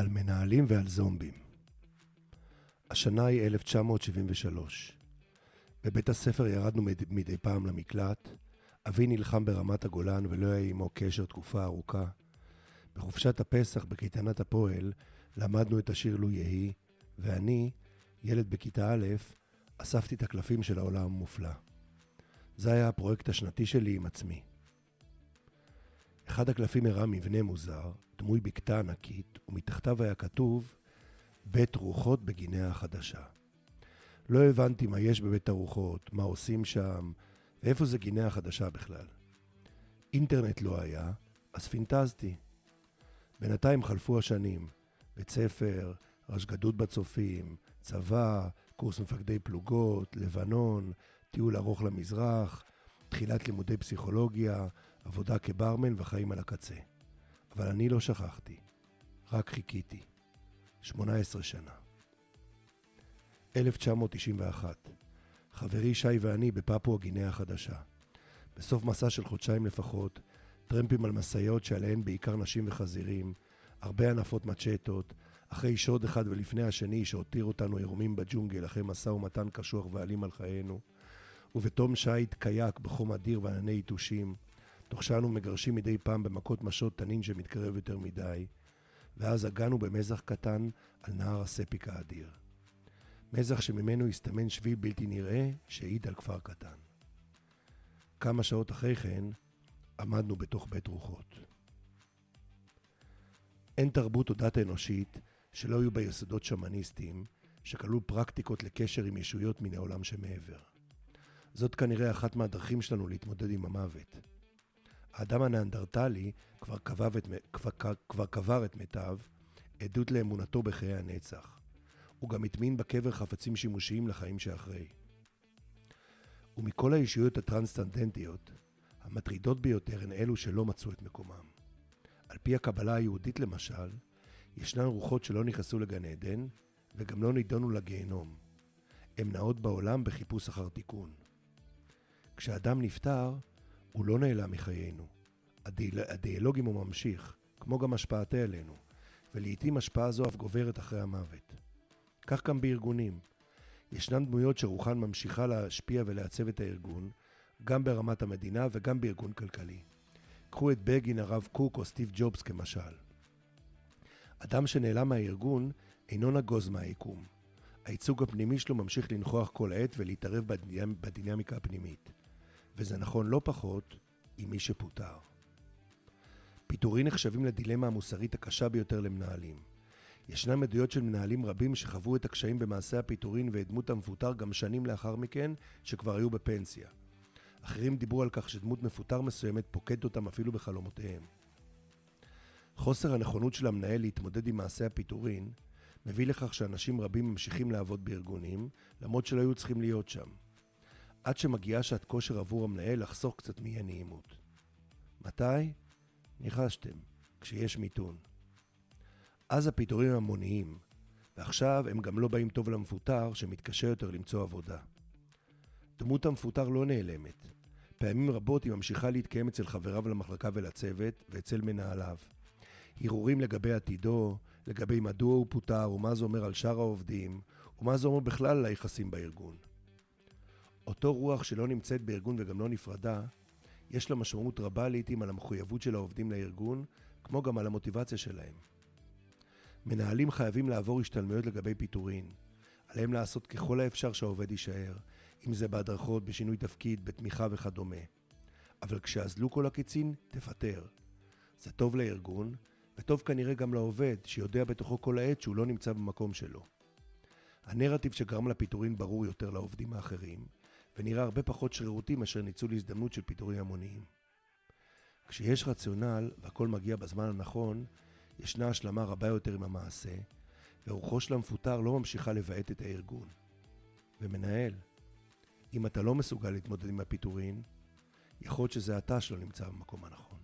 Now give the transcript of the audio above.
על מנהלים ועל זומבים. השנה היא 1973. בבית הספר ירדנו מדי, פעם למקלט. אבי נלחם ברמת הגולן ולא היה עמו קשר תקופה ארוכה. בחופשת הפסח בקייטנת הפועל למדנו את השיר לו יהי, ואני, ילד בכיתה א', אספתי את הקלפים של העולם המופלא. זה היה הפרויקט השנתי שלי עם עצמי. אחד הקלפים הראה מבנה מוזר, דמוי בקתה ענקית, ומתחתיו היה כתוב בית רוחות בגינאה החדשה. לא הבנתי מה יש בבית הרוחות, מה עושים שם, ואיפה זה גינאה החדשה בכלל. אינטרנט לא היה, אז פינטזתי. בינתיים חלפו השנים, בית ספר, רשגדות בצופים, צבא, קורס מפקדי פלוגות, לבנון, טיול ארוך למזרח, תחילת לימודי פסיכולוגיה, עבודה כברמן וחיים על הקצה. אבל אני לא שכחתי, רק חיכיתי. 18 שנה. 1991. חברי שי ואני בפפואה גינאה החדשה. בסוף מסע של חודשיים לפחות, טרמפים על משאיות שעליהן בעיקר נשים וחזירים, הרבה ענפות מצ'טות, אחרי שוד אחד ולפני השני שהותיר אותנו עירומים בג'ונגל אחרי משא ומתן קשוח ואלים על חיינו, ובתום שיט קייק בחום אדיר וענני יתושים, תוך שאנו מגרשים מדי פעם במכות משות תנין שמתקרב יותר מדי, ואז הגענו במזח קטן על נהר הספיק האדיר. מזח שממנו הסתמן שביל בלתי נראה שהעיד על כפר קטן. כמה שעות אחרי כן עמדנו בתוך בית רוחות. אין תרבות או דת אנושית שלא היו בה יסודות שמניסטיים, שכללו פרקטיקות לקשר עם ישויות מן העולם שמעבר. זאת כנראה אחת מהדרכים שלנו להתמודד עם המוות. האדם הניאנדרטלי כבר, את, כבר, כבר קבר את מתיו, עדות לאמונתו בחיי הנצח. הוא גם הטמין בקבר חפצים שימושיים לחיים שאחרי. ומכל הישויות הטרנסצנדנטיות, המטרידות ביותר הן אלו שלא מצאו את מקומם. על פי הקבלה היהודית למשל, ישנן רוחות שלא נכנסו לגן עדן, וגם לא נידונו לגיהנום. הן נעות בעולם בחיפוש אחר תיקון. כשאדם נפטר, הוא לא נעלם מחיינו. הדיאלוג הוא ממשיך, כמו גם השפעתה עלינו, ולעיתים השפעה זו אף גוברת אחרי המוות. כך גם בארגונים. ישנן דמויות שרוחן ממשיכה להשפיע ולעצב את הארגון, גם ברמת המדינה וגם בארגון כלכלי. קחו את בגין, הרב קוק או סטיב ג'ובס כמשל. אדם שנעלם מהארגון אינו נגוז מהיקום. הייצוג הפנימי שלו ממשיך לנכוח כל העת ולהתערב בדינמיקה הפנימית. וזה נכון לא פחות עם מי שפוטר. פיטורים נחשבים לדילמה המוסרית הקשה ביותר למנהלים. ישנם עדויות של מנהלים רבים שחוו את הקשיים במעשה הפיטורין ואת דמות המפוטר גם שנים לאחר מכן, שכבר היו בפנסיה. אחרים דיברו על כך שדמות מפוטר מסוימת פוקדת אותם אפילו בחלומותיהם. חוסר הנכונות של המנהל להתמודד עם מעשה הפיטורין מביא לכך שאנשים רבים ממשיכים לעבוד בארגונים, למרות שלא היו צריכים להיות שם. עד שמגיעה שעת כושר עבור המנהל לחסוך קצת מאי הנעימות. מתי? ניחשתם, כשיש מיתון. אז הפיטורים המוניים, ועכשיו הם גם לא באים טוב למפוטר שמתקשה יותר למצוא עבודה. דמות המפוטר לא נעלמת. פעמים רבות היא ממשיכה להתקיים אצל חבריו למחלקה ולצוות ואצל מנהליו. הרהורים לגבי עתידו, לגבי מדוע הוא פוטר ומה זה אומר על שאר העובדים, ומה זה אומר בכלל על היחסים בארגון. אותו רוח שלא נמצאת בארגון וגם לא נפרדה, יש לה משמעות רבה לעיתים על המחויבות של העובדים לארגון, כמו גם על המוטיבציה שלהם. מנהלים חייבים לעבור השתלמויות לגבי פיטורין. עליהם לעשות ככל האפשר שהעובד יישאר, אם זה בהדרכות, בשינוי תפקיד, בתמיכה וכדומה. אבל כשכלו כל הקיצין, תפטר. זה טוב לארגון, וטוב כנראה גם לעובד, שיודע בתוכו כל העת שהוא לא נמצא במקום שלו. הנרטיב שגרם לפיטורין ברור יותר לעובדים האחרים, ונראה הרבה פחות שרירותי מאשר ניצול הזדמנות של פיטורים המוניים. כשיש רציונל והכל מגיע בזמן הנכון, ישנה השלמה רבה יותר עם המעשה, ורוחו של המפוטר לא ממשיכה לבעת את הארגון. ומנהל, אם אתה לא מסוגל להתמודד עם הפיטורין, יכול להיות שזה אתה שלא נמצא במקום הנכון.